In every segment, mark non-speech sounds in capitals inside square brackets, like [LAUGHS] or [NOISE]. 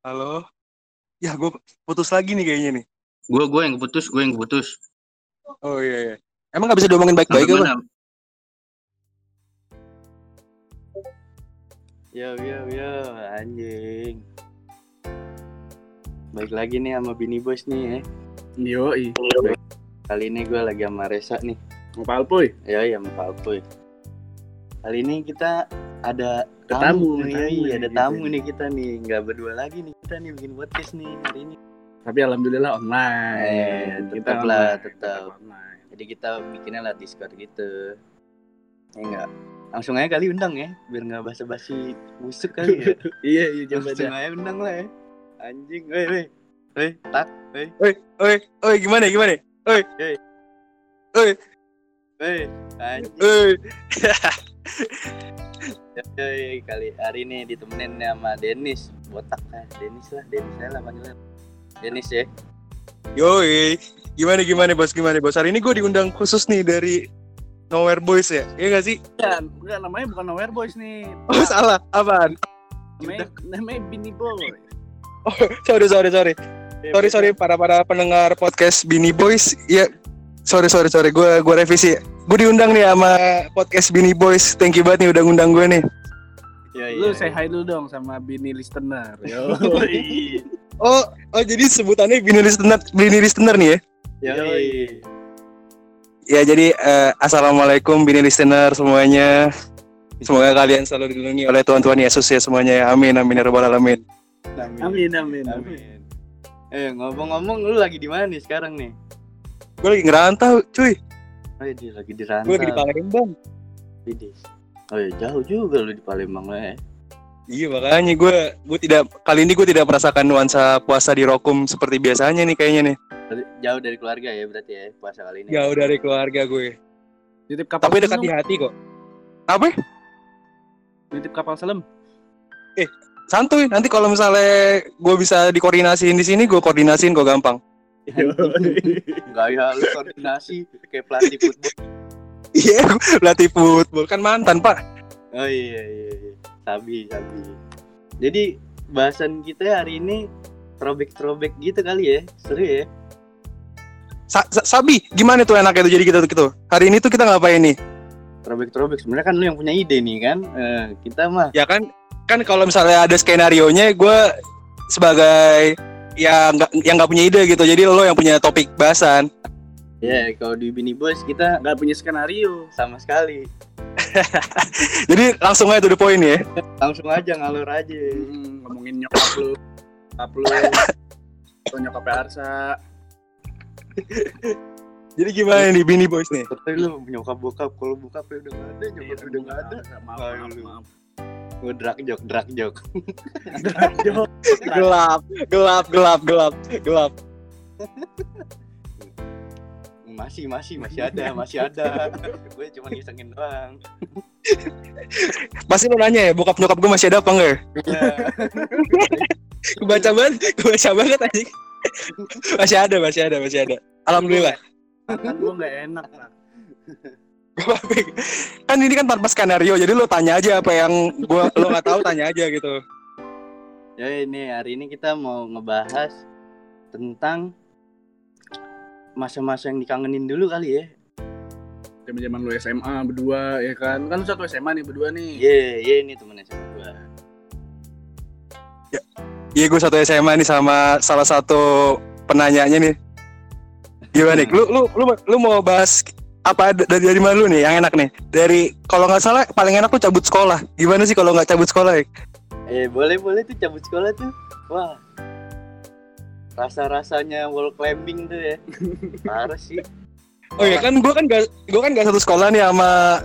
Halo. Ya, gue putus lagi nih kayaknya nih. Gue gue yang keputus, gue yang keputus. Oh iya, iya. Emang gak bisa diomongin baik-baik apa? mana? Yo yo yo anjing. Baik lagi nih sama Bini Bos nih ya. Yo, Kali ini gue lagi sama Resa nih. Ngopal puy. Ya ya sama Pak Alpuy. Kali ini kita ada Ada tamu, nih, tamu iya, nih ada gitu. tamu nih kita nih, nggak berdua lagi nih kita nih bikin podcast nih hari ini. Tapi alhamdulillah online. Eh, tetap lah, tetap. Jadi kita bikinnya lah Discord gitu. Ya enggak. Langsung aja kali undang ya, biar nggak basa-basi busuk kali ya. [LAUGHS] Iya, iya coba Langsung aja undang lah ya. Anjing, weh weh. Weh, tak, weh. Oi, oi, gimana, gimana? Oi, Hey. oi, Weh, anjing. [LAUGHS] Yoi, kali hari ini ditemenin sama Denis botak lah Denis lah Denis saya lah panggilnya Denis ya Yoi. Gimana, gimana, bos? Gimana, bos? Hari ini gue diundang khusus nih dari Nowhere Boys ya? Iya gak sih? Bukan, bukan namanya bukan Nowhere Boys nih. Oh, salah. Apaan? Namanya, namanya Bini Boy. Oh, sorry, sorry, sorry. Sorry, sorry para para pendengar podcast Bini Boys. Ya, sorry, sorry, sorry. Gue gue revisi. Gue diundang nih sama podcast Bini Boys. Thank you banget nih udah ngundang gue nih. Yoi, Lu yoi. say hi dulu dong sama Bini listener. Yo. [LAUGHS] Oh, oh jadi sebutannya Bini listener, Bini listener nih ya? Yoi. Ya jadi eh, assalamualaikum Bini listener semuanya. Semoga kalian selalu dilindungi oleh Tuhan Tuhan Yesus ya semuanya ya. Amin amin ya rabbal alamin. Amin, amin, amin. Amin. Eh ngomong-ngomong lu lagi di mana nih sekarang nih? Gue lagi ngerantau, cuy. Oh iya, dia lagi di rantau. Gue lagi di Palembang. Widih. Oh iya, jauh juga lu di Palembang lah ya. Iya makanya gue gue tidak kali ini gue tidak merasakan nuansa puasa di Rokum seperti biasanya nih kayaknya nih. Jauh dari keluarga ya berarti ya puasa kali ini. Jauh dari keluarga gue. Nitip kapal Tapi dekat selam. di hati kok. Apa? Nitip kapal selam. Santuy. Nanti kalau misalnya gue bisa dikoordinasiin di sini, gue koordinasiin kok gampang. Enggak ya, lu koordinasi kayak pelatih football. Iya, pelatih football kan mantan pak. Oh iya iya iya. Sabi, sabi. Jadi bahasan kita hari ini throwback-throwback gitu kali ya. Seru ya. Sa Sa- Sabi, gimana tuh enaknya tuh jadi kita gitu. Hari ini tuh kita ngapain nih? Throwback-throwback sebenarnya kan lu yang punya ide nih kan. Eh, kita mah Ya kan, kan kalau misalnya ada skenario nya, gue sebagai ya nggak yang nggak punya ide gitu. Jadi lo yang punya topik bahasan. ya kalau di Bini Boys kita Gak punya skenario. sama sekali. [LAUGHS] Jadi langsung aja to the point ya. Langsung aja ngalur aja. Hmm, ngomongin nyokap lu. [LAUGHS] Nyokap lu. Atau nyokapnya Arsa. Jadi gimana nih Bini Boys nih? Tapi lu nyokap bokap kalau bokapnya udah gak ada, nyokap udah gak ada. Maaf, Ayo maaf, lu. maaf. Gue drag jok, drag jok. Gelap, gelap, gelap, gelap, gelap. Masih, masih, masih ada, masih ada. Gue cuma ngisengin doang. Pasti lo nanya ya, bokap nyokap gue masih ada apa enggak ya? Iya. Kebaca banget, kebaca banget aja. masih ada, masih ada, masih ada. Alhamdulillah. Kan gua gak enak. Rak. Kan ini kan tanpa skenario, jadi lo tanya aja apa yang gua lo nggak tahu tanya aja gitu. Ya ini hari ini kita mau ngebahas tentang masa-masa yang dikangenin dulu kali ya. Zaman zaman lu SMA berdua ya kan. Kan lu satu SMA nih berdua nih. Iya, iya ini temennya sama gue. Iya gue satu SMA nih sama salah satu penanyanya nih. Gimana nih? Lu lu lu lu mau bahas apa dari dari mana lu nih yang enak nih? Dari kalau nggak salah paling enak tuh cabut sekolah. Gimana sih kalau nggak cabut sekolah? Ya? Eh boleh boleh tuh cabut sekolah tuh. Wah. Rasa-rasanya wall climbing tuh ya. [LAUGHS] Parah sih. Oh iya kan gue kan gak gue kan gak satu sekolah nih sama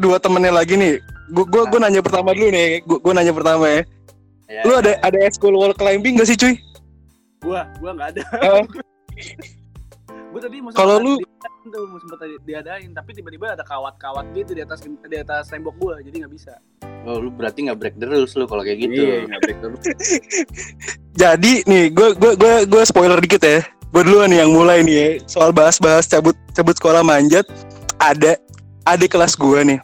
dua temennya lagi nih. Gue gue gue nanya pertama dulu nih. Gue gue nanya pertama ya. Ya, Lu ada ada school wall climbing gak sih cuy? Gua, gua gak ada. [LAUGHS] Gua tadi mau Kalau sempat lu- diadain tuh, mau diadain, tapi tiba-tiba ada kawat-kawat gitu di atas di atas tembok gua, jadi nggak bisa. Oh, lu berarti nggak break the rules lu kalau kayak gitu. Iya, nggak break terus. [LAUGHS] Jadi nih gue gue gue gue spoiler dikit ya. Gue duluan nih yang mulai nih ya. Soal bahas-bahas cabut cabut sekolah manjat. Ada adik kelas gue nih.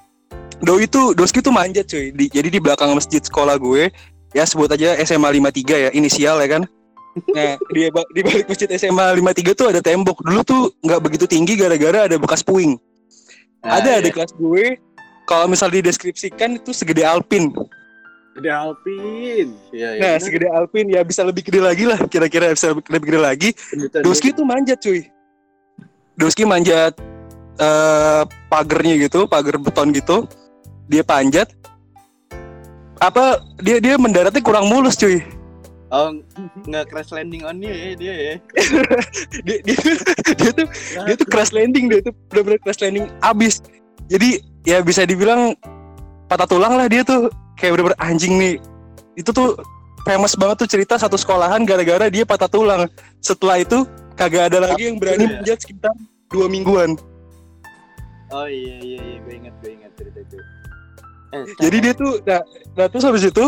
Doi itu Doski tuh manjat cuy. Di, jadi di belakang masjid sekolah gue ya sebut aja SMA 53 ya inisial ya kan nah di, di balik masjid SMA 53 tuh ada tembok dulu tuh nggak begitu tinggi gara-gara ada bekas puing Nah, ada iya. di kelas gue kalau misal dideskripsikan itu segede Alpin Gede Alpin. Iya, iya. nah bener. segede Alpin ya bisa lebih gede lagi lah kira-kira bisa lebih gede lagi Sebutan Doski tuh manjat cuy Doski manjat eh pagernya gitu pagar beton gitu dia panjat apa dia dia mendaratnya kurang mulus cuy Oh, nggak crash landing on you ya dia ya. [LAUGHS] dia, dia, dia tuh dia tuh crash landing dia tuh benar-benar crash landing abis. Jadi ya bisa dibilang patah tulang lah dia tuh. Kayak bener-bener anjing nih. Itu tuh famous banget tuh cerita satu sekolahan gara-gara dia patah tulang. Setelah itu kagak ada lagi yang berani Iya. manjat sekitar dua mingguan. Oh iya iya iya. Gue ingat gue ingat cerita itu. Eh, jadi dia tuh nah, nah terus habis itu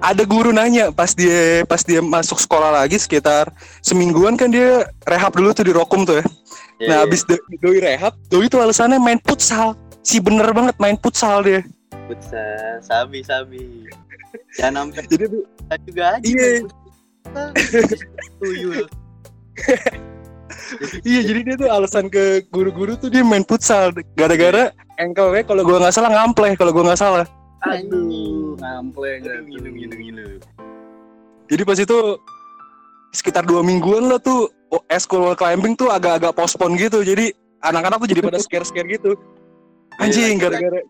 ada guru nanya pas dia pas dia masuk sekolah lagi sekitar semingguan kan dia rehab dulu tuh di Rokum tuh ya Iya, Nah iya. abis do- doi rehab, doi tuh alasannya main futsal. Si bener banget main futsal dia. futsal, sabi sabi. Jangan sampai [LAUGHS] Jadi juga aja. Iya. Tuyul. [LAUGHS] iya jadi dia tuh alasan ke guru-guru tuh dia main futsal gara-gara ankle-nya kalau gua nggak salah ngampleh kalau gua nggak salah. Aduh, ngampleng dah Ngilu tuh. ngilu ngilu. Jadi pas itu sekitar dua mingguan lah tuh oh, wall climbing tuh agak-agak pospon gitu. Jadi anak-anak tuh jadi pada [LAUGHS] scare-scare gitu. Anjing Iya, gara-gara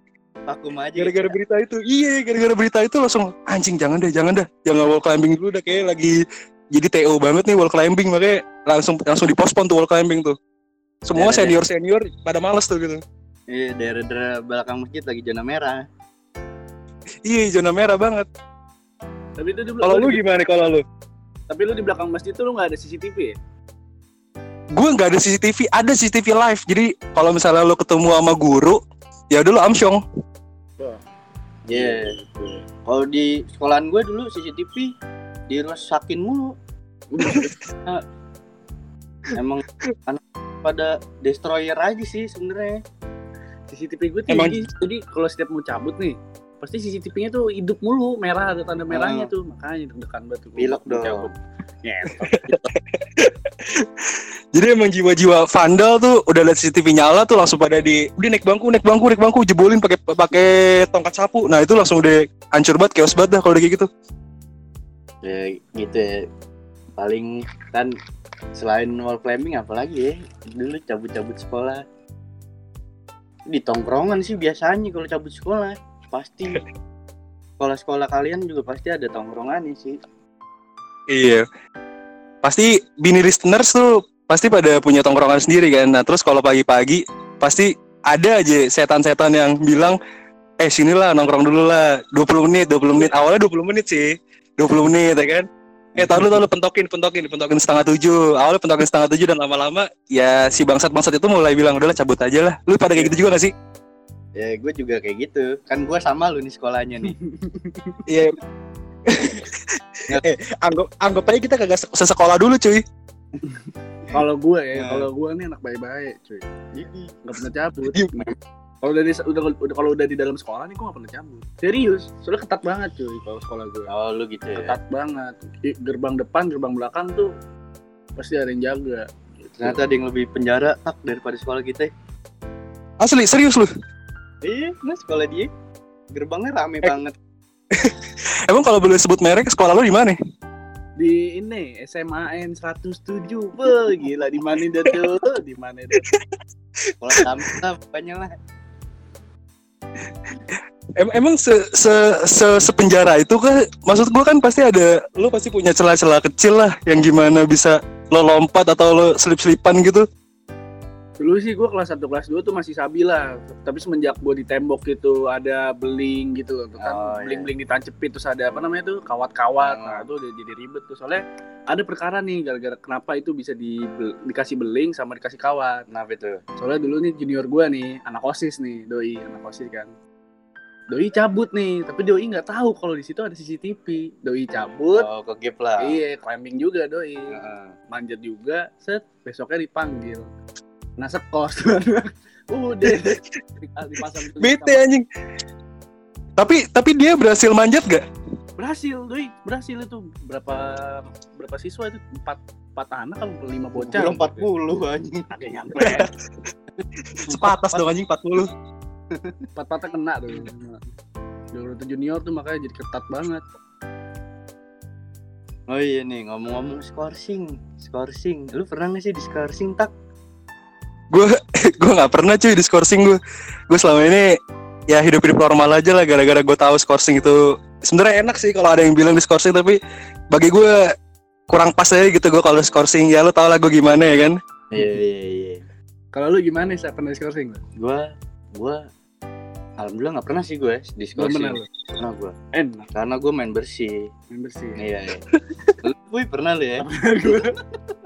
Vakum aja. gara-gara berita itu. Iya gara-gara berita itu langsung anjing jangan deh jangan dah jangan wall climbing dulu dah kayak lagi jadi TO banget nih wall climbing makanya langsung langsung dipospon tuh wall climbing tuh. Semua Daerah- senior senior pada males tuh gitu. Iya, daerah-daerah belakang masjid lagi zona merah. Iya zona merah banget. Tapi itu di Kalau lu di- gimana kalau lu? tapi lu di belakang masjid tuh lu nggak ada CCTV ya? Gue nggak ada CCTV, ada CCTV live. Jadi kalau misalnya lu ketemu sama guru, ya udah lu amsyong. Iya. Kalau di sekolahan gue dulu CCTV dirusakin mulu. [LAUGHS] Nah, Emang anak pada destroyer aja sih sebenarnya. CCTV gue Emang- tinggi. Jadi kalau setiap mau cabut nih, pasti CCTV-nya tuh hidup mulu, merah ada tanda merahnya tuh. Makanya deg-degan banget tuh. Mau dong. Nyetok. [LAUGHS] Jadi emang jiwa-jiwa vandal tuh udah liat CCTV nyala tuh langsung pada di udah naik bangku, naik bangku, naik bangku, jebolin pakai pakai tongkat sapu. Nah, itu langsung udah hancur banget, chaos banget dah kalau udah kayak gitu. Ya gitu ya. Paling kan selain wall climbing apalagi ya dulu cabut-cabut sekolah di tongkrongan sih biasanya kalau cabut sekolah pasti. Sekolah-sekolah kalian juga pasti ada tongkrongannya sih. Iya. Pasti bini listeners tuh pasti pada punya tongkrongan sendiri kan. Nah, terus kalau pagi-pagi pasti ada aja setan-setan yang bilang eh sinilah nongkrong dulu lah. 20 menit 20 menit. Awalnya 20 menit sih. 20 menit ya kan? Eh tahu lu tahu lu pentokin pentokin pentokin setengah tujuh. Awalnya pentokin setengah tujuh dan lama-lama ya si bangsat bangsat itu mulai bilang udahlah cabut aja lah. Lu pada kayak gitu juga gak sih ya gue juga kayak gitu kan gue sama lu nih sekolahnya nih [LAUGHS] iya eh anggap anggap aja kita kagak se- sesekolah dulu cuy Kalau gue ya, Nah. kalau gue nih anak baik-baik, cuy. Nggak pernah cabut. Iya. Kalau udah di udah, udah kalau udah di dalam sekolah nih gue nggak pernah cabut. Serius, soalnya ketat banget cuy kalau sekolah gue. oh lu gitu ya Ketat banget. Di gerbang depan, gerbang belakang tuh pasti ada yang jaga. Gitu. ternyata ada yang lebih penjara tak daripada sekolah kita asli serius lu iya nah sekolah dia gerbangnya rame Eh. banget [LAUGHS] emang kalau boleh sebut merek sekolah lu di mana Di ini SMAN 107. Be, gila di mana dah tuh? Di mana dah? sekolah kami lah pokoknya lah Em- emang se se se sepenjara itu kan maksud gua kan pasti ada lu pasti punya celah-celah kecil lah yang gimana bisa lo lompat atau lo selip-selipan gitu. Dulu sih gue kelas 1 kelas 2 tuh masih sabi lah. Tapi semenjak gue di tembok gitu ada beling gitu loh. Tuh kan Oh, iya. beling-beling ditancepin terus ada apa namanya tuh kawat-kawat. Oh. Nah, itu udah jadi ribet tuh. Soalnya ada perkara nih gara-gara kenapa itu bisa di dikasih beling sama dikasih kawat. kenapa itu Soalnya dulu nih junior gue nih, anak OSIS nih, doi, anak OSIS kan. Doi cabut nih, tapi doi nggak tahu kalau di situ ada CCTV. Doi cabut, oh ke gap lah iya climbing juga doi, Heeh. manjat juga, set besoknya dipanggil. Nah sekos tuh udah dipasang Bete anjing. Tapi tapi dia berhasil manjat gak? berhasil doi berhasil itu berapa berapa siswa itu empat empat anak apa lima bocah Kira 40 anjing. agak nyampe [LAUGHS] Sepatas dong anjing 40. empat empatnya kena tuh Juara junior tuh makanya jadi ketat banget Oh iya nih ngomong-ngomong skorsing, skorsing. Lu pernah gak sih di skorsing tak? Gue [LAUGHS] gue nggak pernah cuy di skorsing gue. Gue selama ini ya hidup hidup normal aja lah gara-gara gue tahu skorsing itu sebenarnya enak sih kalau ada yang bilang di skorsing tapi bagi gue kurang pas aja gitu gue kalau skorsing ya lu tau lah gue gimana ya kan Iya iya iya. kalau lu gimana sih pernah scoring Gua gua alhamdulillah nggak pernah sih gue di belum skorsing. pernah gua. enak Karena gue main bersih. main bersih Iya iya. Lu Wih, pernah lu ya? [LAUGHS]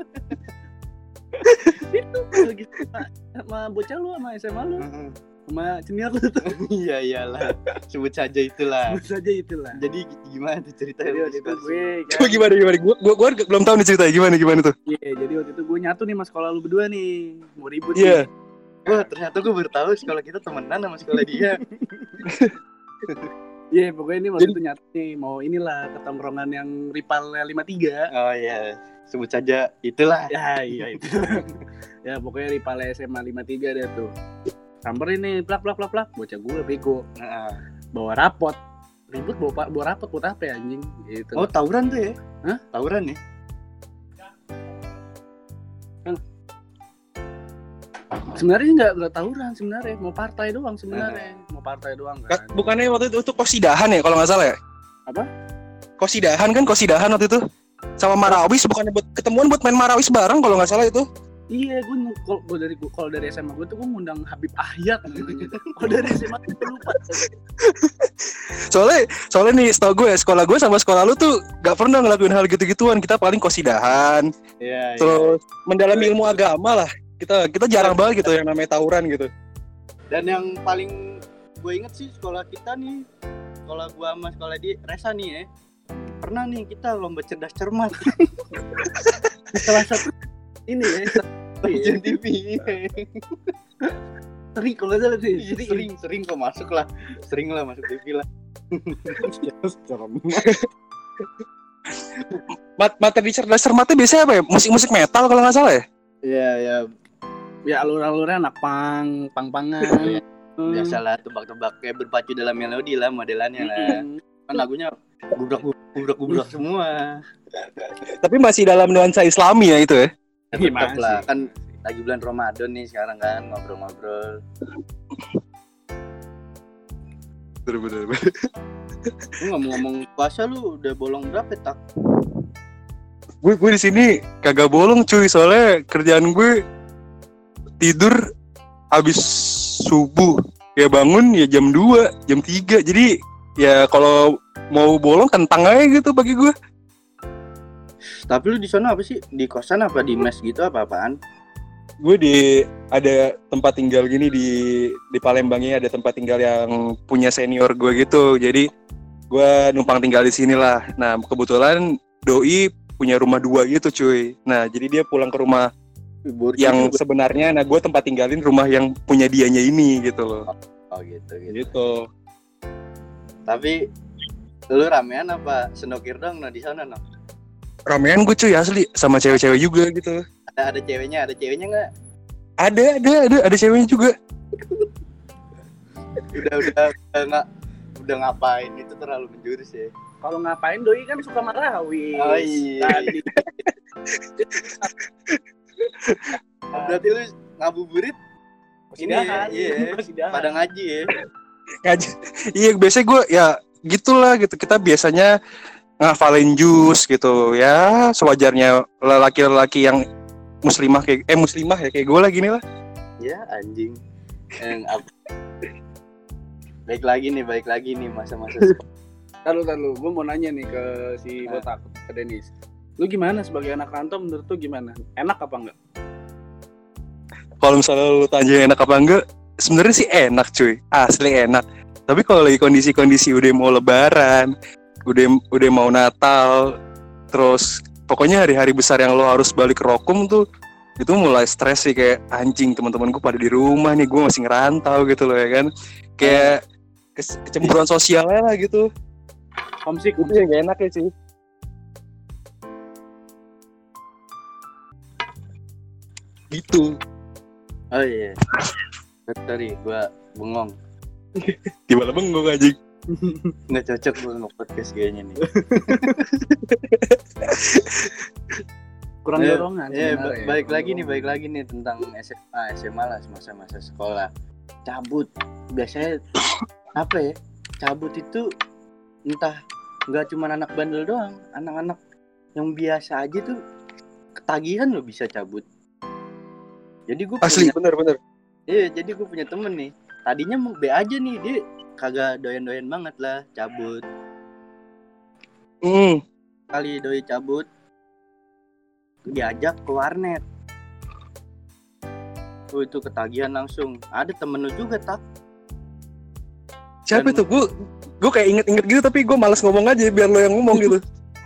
itu lagi sama, sama bocah lu sama SMA lu sama senior lu tuh [LAUGHS] Iya iyalah. Sebut saja itulah. sebut saja itulah Jadi gimana tuh ceritanya? jadi waktu itu gue kan, gue gimana gimana gue gue gue belum tahu nih ceritanya gimana gimana tuh iya jadi waktu itu gue nyatu nih sama sekolah lu berdua nih mau ribut iya nih. Wah ternyata gue baru tahu sekolah kita temenan sama sekolah dia. [LAUGHS] iya pokoknya ini waktu itu nyatu nih mau inilah ketongkrongan yang rivalnya 53 Oh iya. Sebut saja itulah. ya iya itu. [LAUGHS] Ya pokoknya rivalnya SMA 53 deh tuh. Samperin nih plak plak plak plak. Bocah gue bego. Nah. bawa rapot. Ribut bawa bawa rapot buat apa ya anjing? Gitu. Oh tawuran tuh ya? Hah? Tawuran ya? sebenarnya nggak nggak tawuran sebenarnya. Mau partai doang sebenarnya. Mau partai doang kan bukannya waktu itu, itu kosidahan ya kalau nggak salah ya? Apa? kosidahan kan kosidahan waktu itu? Sama Marawis bukannya buat ketemuan buat main Marawis bareng kalau nggak salah itu? Iya gue kalau gue dari kalau dari SMA gue tuh gue ngundang Habib Ahyat kalau dari SMA gue lupa. [LAUGHS] Soalnya soalnya nih setahu gue ya, sekolah gue sama sekolah lu tuh gak pernah ngelakuin hal gitu-gituan. Kita paling kosidahan. Iya. iya. terus mendalami ilmu agama lah. Kita kita jarang banget gitu yang namanya tawuran gitu. Dan yang paling gue inget sih sekolah kita nih, sekolah gua sama sekolah di Resa nih ya. Pernah nih kita lomba cerdas cermat. [LAUGHS] Salah satu ini ya [LAUGHS] Stasiun TV. sering kalau nggak salah sih Iya, sering. sering kok masuk lah, sering lah masuk TV lah. [LAUGHS] Mat materi cerdas cermatnya biasanya apa ya? Musik-musik metal kalau nggak salah ya? Iya ya ya alur-alurnya anak pang pang Iya, biasalah tebak-tebak kayak berpacu dalam melodi lah modelannya lah. Kan lagunya gubrak gubrak gubrak semua. tapi masih dalam nuansa Islami ya itu ya Ya, Gimana tetap lah kan lagi bulan Ramadan nih sekarang kan ngobrol-ngobrol. bener-bener Lu ngomong-ngomong puasa lu udah bolong berapa tak? gue gue di sini kagak bolong cuy soalnya kerjaan gue tidur habis subuh. Ya bangun ya jam 2 jam 3 jadi ya kalau mau bolong kentang aja gitu bagi gue Tapi lu di sana apa sih? Di kosan apa di mes gitu apa apaan? gue di ada tempat tinggal gini di di Palembang ini ada tempat tinggal yang punya senior gue gitu. Jadi gue numpang tinggal di sini lah. Nah kebetulan doi punya rumah dua gitu cuy. Nah jadi dia pulang ke rumah Burjo yang juga. sebenarnya nah gue tempat tinggalin rumah yang punya dianya ini gitu loh Oh gitu gitu. gitu Tapi lu ramean apa sendokir dong no di sana no? ramean gue cuy asli sama cewek-cewek juga gitu Ada ada ceweknya, ada ceweknya nggak? ada ada ada ada ceweknya juga Udah udah udah nggak udah ngapain itu terlalu menjurus ya. kalau ngapain doi kan suka marawis Oh iya. [LAUGHS] [LAUGHS] Berarti lu ngabuburit ini ya, Kosidahan, iya. [LAUGHS] kosidahan. pada ngaji ya. ngaji iya biasanya gue ya gitulah gitu kita biasanya ngafalin jus gitu ya sewajarnya lelaki-lelaki yang muslimah kayak eh muslimah ya kayak gue lah gini lah Ya anjing. Yang apa? Baik lagi nih, baik lagi nih masa-masa Tahu tahu, gue mau nanya nih ke si Ah. botak ke Denis. Lu gimana sebagai anak kantor menurut lu gimana? Enak apa enggak? kalau misalnya lu tanya enak apa enggak sebenarnya sih enak cuy asli enak tapi kalau lagi kondisi-kondisi udah mau lebaran udah udah mau natal terus pokoknya hari-hari besar yang lo harus balik ke Rokum tuh itu mulai stres sih kayak anjing teman-teman gue pada di rumah nih gue masih ngerantau gitu loh ya kan kayak kecemburuan sosialnya lah gitu homesick yang gak enak ya sih. Gitu. Oh iya. Sorry, gua bengong. Gimana bengong anjing? Nggak cocok gua nge-podcast kayaknya nih. [LAUGHS] kurang Ya, dorongan ya, ba- balik Kurang lagi nih, balik lagi nih tentang SMA, SMA lah masa-masa sekolah. Cabut. Biasanya apa ya? Cabut itu entah nggak cuma anak bandel doang, anak-anak yang biasa aja tuh ketagihan loh bisa cabut. Jadi gue Asli punya, bener-bener. iya jadi gue punya temen nih. Tadinya mau B aja nih dia kagak doyan-doyan banget lah cabut. Hmm. Kali doi cabut diajak ke warnet. Oh itu ketagihan langsung. Ada temen lu juga tak? Siapa Dan- itu? Gue gue kayak inget-inget gitu tapi gue malas ngomong aja biar lo yang ngomong gitu.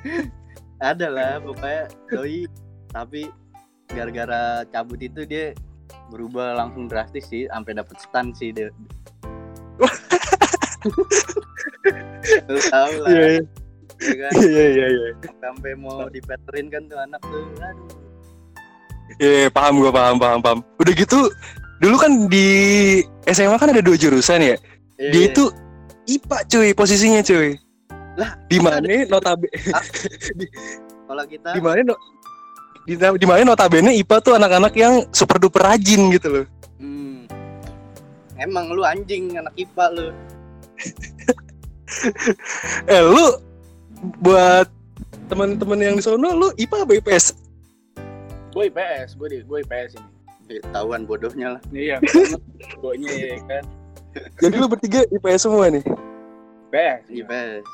[LAUGHS] Ada lah pokoknya doi tapi gara-gara cabut itu dia berubah langsung drastis sih sampai dapet stun sih dia. [LAUGHS] Lu tahu lah, Iya ya kan? iya iya iya. Sampai mau dipeterin kan tuh anak tuh. Aduh. Iya paham gue paham paham paham. Udah gitu dulu kan di SMA kan ada dua jurusan ya. Iya, Dia itu IPA cuy posisinya cuy. Lah, di mana notabe [LAUGHS] kalau kita di mana no, di, di mana notabene IPA tuh anak-anak yang super duper rajin gitu loh. Hmm. Emang lu anjing anak IPA lu. [LAUGHS] Eh lu buat teman-teman yang di sono lu IPA apa IPS? gue IPS gue di gue IPS ini Ketahuan bodohnya lah. iya [LAUGHS] gue ya kan Jadi lu bertiga IPS semua nih. IPS IPS.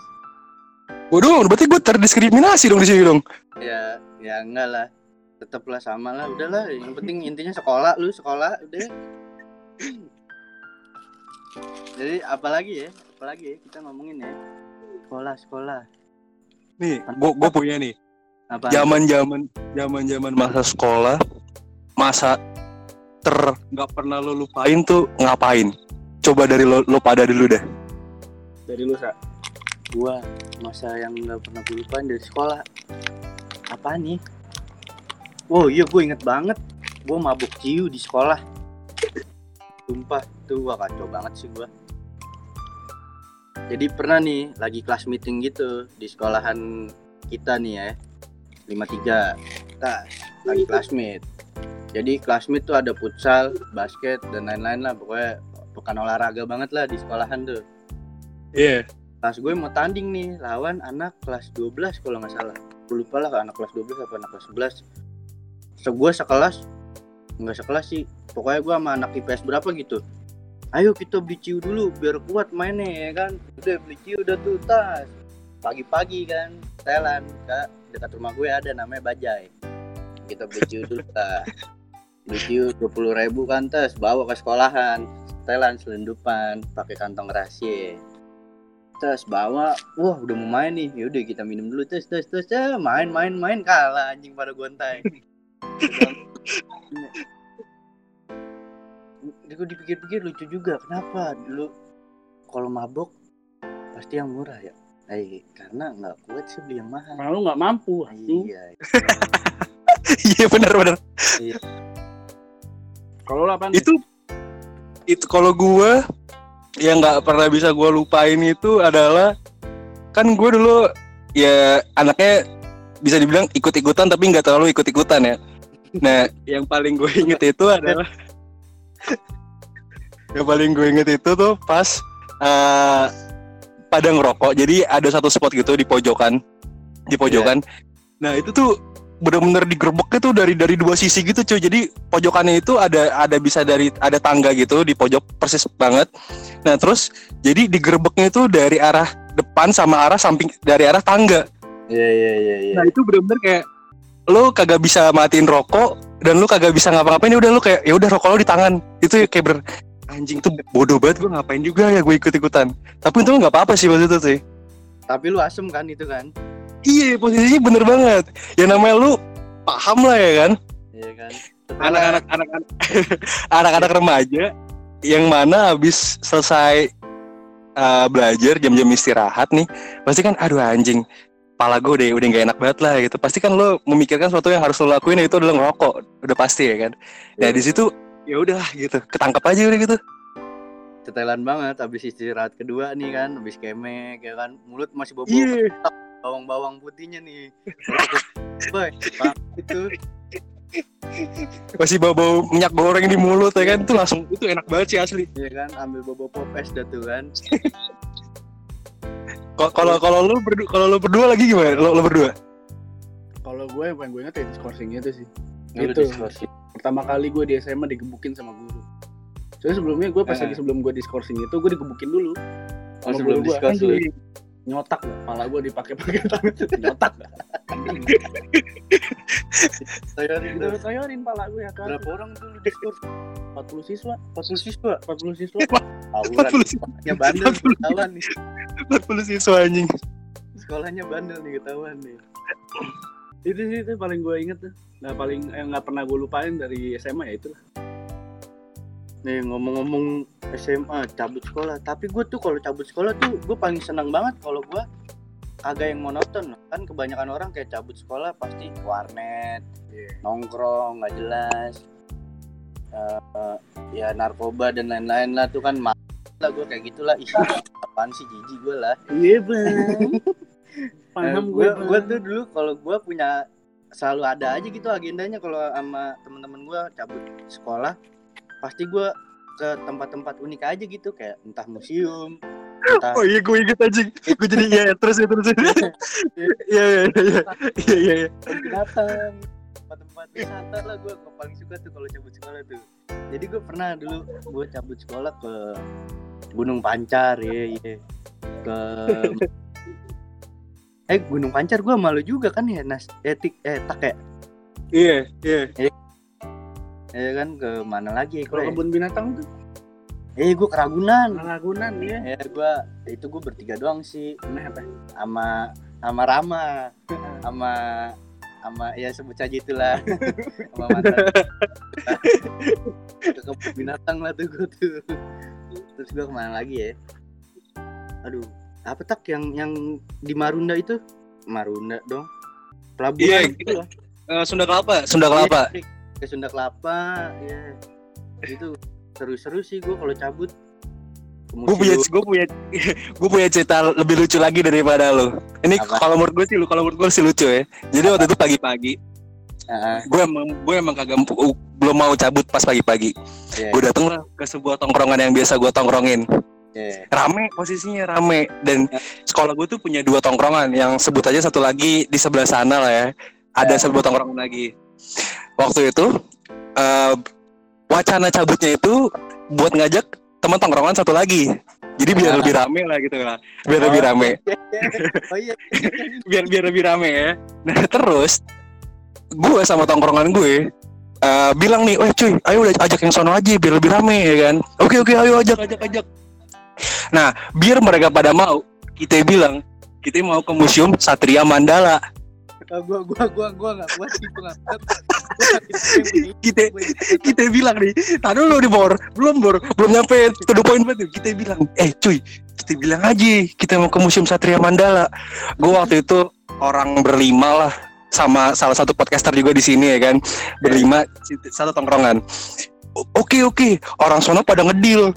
Waduh, berarti gue terdiskriminasi dong di sini dong. Ya, ya enggak lah. Tetaplah sama lah, udahlah. Yang penting intinya sekolah lu sekolah udah. Jadi apalagi ya? Apalagi ya kita ngomongin ya. Sekolah, sekolah. Nih, gue gue punya nih. Apa? Zaman-zaman zaman-zaman masa sekolah, masa ter nggak pernah lo lupain tuh ngapain? Coba dari lo, lo pada dulu deh. dari lu sa Gua masa yang nggak pernah gue lupain dari sekolah. Apa nih? Oh iya gue inget banget. Gue mabuk ciu di sekolah. Sumpah tuh gua kacau banget sih gua. Jadi pernah nih lagi kelas meeting gitu di sekolahan kita nih ya. 53. Kita lagi classmate. Jadi classmate tuh ada futsal, basket dan lain-lain lah pokoknya bukan olahraga banget lah di sekolahan tuh Iya. kelas gue mau tanding nih lawan anak kelas 12 kalau nggak salah gue lupa lah anak kelas 12 apa anak kelas 11 so gue sekelas nggak sekelas sih. Pokoknya gue sama anak IPS berapa gitu. Ayo kita beli ciu dulu biar kuat mainnya ya kan. Udah beli ciu udah tuh tas. Pagi-pagi kan setelan kak. Dekat rumah gue ada namanya Bajai. Kita beli ciu dulu lah beli ciu dua puluh ribu kan tas. Bawa ke sekolahan. Setelan selundupan pakai kantong rahasia. Tes bawa. Wah udah mau main nih. Yaudah kita minum dulu tes tes tes ya main main main. Kalah anjing pada gontai gue dipikir-pikir lucu juga kenapa? Dulu kalau mabok pasti yang murah ya. Eh, karena nggak kuat sih beli yang mahal. Malu nggak mampu iya. [LAUGHS] Iya benar-benar. kalau lu apa nih Itu itu kalau gue yang nggak pernah bisa gue lupain itu adalah kan gue dulu ya anaknya bisa dibilang ikut-ikutan tapi nggak terlalu ikut-ikutan ya. Nah, yang paling gue inget itu adalah [LAUGHS] yang paling gue inget itu tuh pas eh, pada ngerokok. Jadi ada satu spot gitu di pojokan, di pojokan. Nah itu tuh bener-bener digerebeknya tuh dari dari dua sisi gitu cuy. Jadi pojokannya itu ada ada bisa dari ada tangga gitu di pojok persis banget. Nah terus jadi digerebeknya itu dari arah depan sama arah samping dari arah tangga. iya iya iya iya Nah itu bener-bener kayak lo kagak bisa matiin rokok dan lo kagak bisa ngapa-ngapain ya udah lo kayak ya udah rokok lo di tangan. Itu kayak ber anjing itu bodoh banget gue ngapain juga ya gue ikut ikutan tapi itu nggak apa-apa sih waktu itu sih. Tapi lu asem kan itu kan? Iya posisinya bener banget. Ya namanya lu paham lah ya kan? Iya kan? Anak-anak anak-anak [LAUGHS] anak-anak remaja yang mana habis selesai eh, belajar jam-jam istirahat nih pasti kan aduh anjing pala gue udah udah gak enak banget lah gitu. Pasti kan lo memikirkan sesuatu yang harus lo lakuin yaitu adalah ngerokok udah pasti ya kan? Nah di situ ya udah gitu. Ketangkep aja udah gitu. Setelan banget habis istirahat kedua nih kan, habis kemek ya kan, mulut masih bau iya. bawang-bawang putihnya nih. Boy, itu. Masih bau bau minyak goreng di mulut ya kan? Itu langsung itu enak banget sih asli. Ya kan ambil bobo popes dah tuh kan. Kalau kalau lo berdua kalau lo berdua lagi gimana lo, lo berdua Kalau gue yang paling gue inget ya diskorsing itu sih. Lu Itu. diskusi. Pertama kali gue di SMA digebukin sama guru. Soalnya sebelumnya gue pas Eh. lagi sebelum gue diskorsing itu gue digebukin dulu. Oh, sebelum diskors lu. anjing, Nyotak lah, kepala gue dipakai-pakai tangan [LAUGHS] nyotak. Saya Gitu toyorin pala gue ya kan. berapa orang tuh lu diskurs? 40 siswa, 40 siswa. 40 siswa. Tawuran. 40 siswa. Sekolahnya bandel nih, ketahuan nih. 40 siswa anjing Sekolahnya bandel nih ketahuan nih. itu sih itu paling gue inget tuh. Nah paling yang nggak pernah gue lupain dari SMA ya itu. Nih ngomong-ngomong SMA cabut sekolah, tapi gue tuh kalau cabut sekolah tuh gue paling senang banget kalau gue kagak yang monoton kan kebanyakan orang kayak cabut sekolah pasti warnet nongkrong nggak jelas Eh, ya narkoba dan lain-lain lah tuh kan mal lah gue kayak gitulah. Ih apaan sih jijik gue lah. Iya bang. [LAUGHS] Paham gue gue. tuh dulu kalau gue punya selalu ada aja gitu agendanya kalau sama teman-teman gue cabut sekolah pasti gue ke tempat-tempat unik aja gitu kayak entah museum entah oh iya gue inget anjing gue jadi iya ya, terus ya terus. Ya iya iya iya iya iya iya. Kebun binatang tempat-tempat wisata lah gue paling suka tuh kalau cabut sekolah tuh. Jadi gue pernah dulu gue cabut sekolah ke Gunung Pancar ya ya. Ke [LAUGHS] eh Gunung Pancar gue malu juga kan ya nas? Etik eh tak ya? Iya iya. Ya kan? Ke mana lagi Kalau gue kebun binatang tuh? Eh gue ke Ragunan Ragunan ya. ya gue itu gue bertiga doang sih. Nah, apa? sama sama Rama. [LAUGHS] Sama sama ya sebut saja itulah. [LAUGHS] Sama mantan. Ke binatang lah tuh gue tuh. Terus gue ke mana lagi ya? Aduh apa tak yang yang di Marunda itu? Marunda dong. Pelabuhan Iya, gitu lah. Eh, Sunda Kelapa Sunda Kelapa Iya, ke Sunda Kelapa ya itu seru-seru sih gue kalau cabut gue punya gue punya [LAUGHS] gue punya cerita lebih lucu lagi daripada lo ini Apa? kalau menurut gue sih lu kalau menurut gue sih lucu ya. Jadi waktu itu pagi-pagi. Gue emang gue emang kagak uh, belum mau cabut pas pagi-pagi. Iya, gue dateng lah ke sebuah tongkrongan yang biasa gue tongkrongin. Iya. rame posisinya rame. Dan sekolah gue tuh punya dua tongkrongan. Yang sebut aja satu lagi di sebelah sana lah ya. Ada Ya. sebuah tongkrongan lagi. Waktu itu eh, wacana cabutnya itu buat ngajak teman tongkrongan satu lagi jadi biar Ah. lebih rame lah gitu lah biar lebih Oh, rame oh iya [LAUGHS] biar biar lebih rame ya nah terus gue sama tongkrongan gue eh, bilang nih, eh cuy, ayo udah ajak yang sono aja biar lebih rame ya kan. Oke oke, ayo ajak ajak ajak. Nah, biar mereka pada mau, kita bilang kita mau ke museum Satria Mandala. Ah, gua gua gua gua nggak kuat gua kuat. [LAUGHS] Kita kita bilang nih, tadi dulu di bor, belum bor, belum nyampe to the point banget. Kita bilang, eh cuy, kita bilang aja kita mau ke museum Satria Mandala. Gue waktu itu orang berlima lah sama salah satu podcaster juga di sini ya kan? Berlima satu tongkrongan. Oke oke. Orang sono pada ngedil.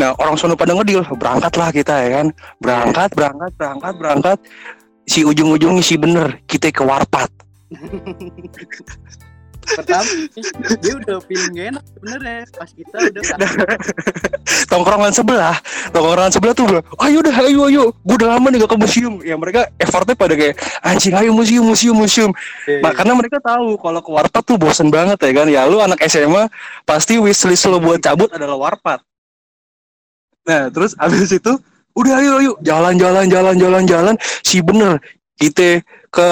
Nah orang sono pada ngedil berangkatlah kita ya kan? Berangkat berangkat berangkat berangkat si ujung-ujungnya si bener kita ke warpat. Pertama dia udah feeling gak enak sebenarnya pas kita udah [LAUGHS] tongkrongan sebelah tongkrongan sebelah tuh ayo dah ayo ayo gue udah lama nih gak ke museum. Ya mereka effortnya pada kayak anjing ayo museum museum museum. Nah, karena mereka tahu kalau ke warpat tuh bosen banget ya kan. Ya lu anak SMA pasti wishlist lo buat cabut adalah warpat. Nah terus abis itu udah ayo ayo. Jalan jalan jalan jalan jalan. Si bener kita ke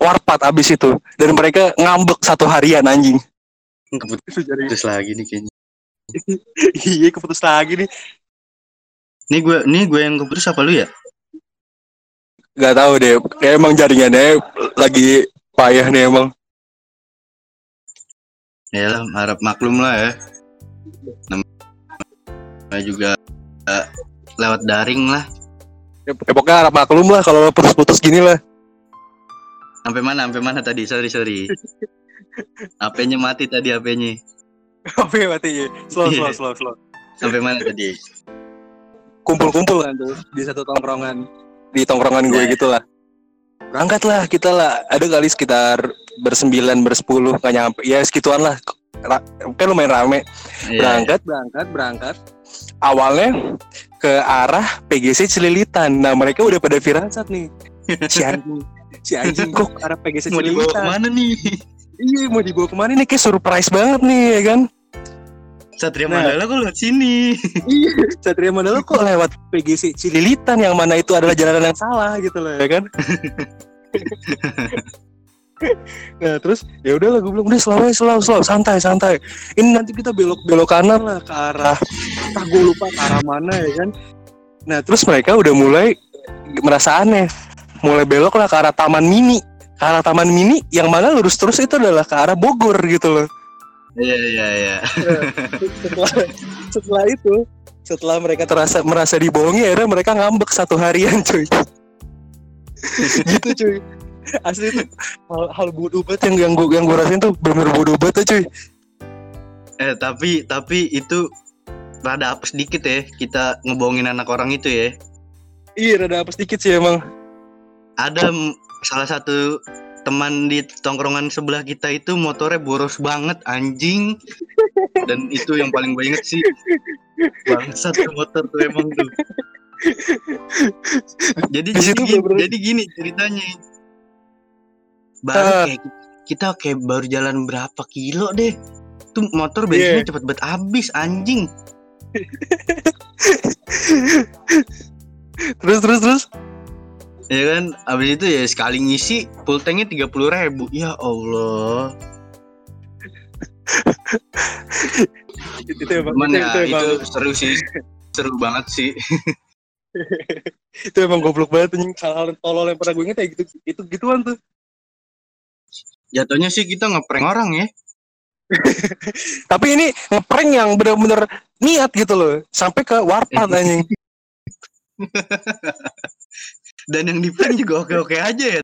warpat abis itu. Dan mereka ngambek satu harian anjing. Keputus lagi nih kayaknya. [LAUGHS] Iya keputus lagi nih. Nih gue nih gue yang keputus apa lu ya? Nggak tahu deh. Kayak emang jaringannya lagi payah nih emang. Ya harap maklum lah ya. Namanya juga lewat daring lah. Ya, ya pokoknya harap maklum lah kalau putus-putus gini lah. Sampai mana? Sampai mana tadi? Sorry sorry. HP-nya mati tadi HP-nya. Oke [LAUGHS] mati ya. Slow slow Iya. slow slow. Sampai mana tadi? Kumpul-kumpul kan tuh di satu tongkrongan. Di tongkrongan gue Iya. gitu lah. Berangkat lah kita lah. Ada kali sekitar bersembilan bersepuluh nggak nyampe. Ya segituan lah. Ra- kan lumayan rame. Iya, berangkat berangkat berangkat awalnya ke arah PGC Celilitan nah mereka udah pada firasat nih [LAUGHS] si anjing si anjing kok ke arah PGC iya. Mau dibawa Celilitan ke mana nih? iya mau dibawa ke mana nih kayak surprise banget nih ya kan Satria Nah. Mandala kok lewat sini? [LAUGHS] iya Satria Mandala kok lewat PGC Cililitan yang mana itu adalah jalanan yang salah gitu loh ya kan [LAUGHS] [LAUGHS] Nah terus ya udahlah gue bilang udah selalu selalu selalu santai santai. Ini nanti kita belok belok kanan lah ke arah entah gue lupa ke arah mana ya kan. Nah terus mereka udah mulai merasa aneh, mulai belok lah ke arah Taman Mini, ke arah Taman Mini yang mana lurus terus itu adalah ke arah Bogor gitu loh. Iya iya iya. setelah setelah itu setelah mereka terasa merasa dibohongi akhirnya mereka ngambek satu harian cuy [LAUGHS] gitu cuy [LAUGHS] asli itu hal, hal bodoh banget yang yang gue yang gue rasain tuh bener bodoh banget tuh, cuy Eh tapi tapi itu rada apa sedikit ya kita ngebohongin anak orang itu ya. iya rada apa sedikit sih emang Ada salah satu teman di tongkrongan sebelah kita itu motornya boros banget anjing. Dan itu yang paling gue inget sih. Bangsat motor tuh emang tuh. [LAUGHS] Jadi Di jadi, gini, jadi gini ceritanya. Baru Ah. kayak kita kayak baru jalan berapa kilo deh. Tuh motor bensinnya Iya. cepet banget habis anjing. [LAUGHS] terus terus terus Ya kan, abis itu ya sekali ngisi full tanknya tiga puluh ribu. Ya Allah. itu, [LAUGHS] itu emang Cuman itu, ya itu, itu, emang seru sih, seru banget sih. [LAUGHS] itu emang goblok banget anjing hal-hal tolol yang pernah gue inget ya gitu itu gituan tuh Jatuhnya sih kita ngeprank orang ya. [LAUGHS] tapi ini ngeprank yang bener-bener niat gitu loh sampai ke warpat [LAUGHS] anjing Dan yang di juga oke-oke aja ya.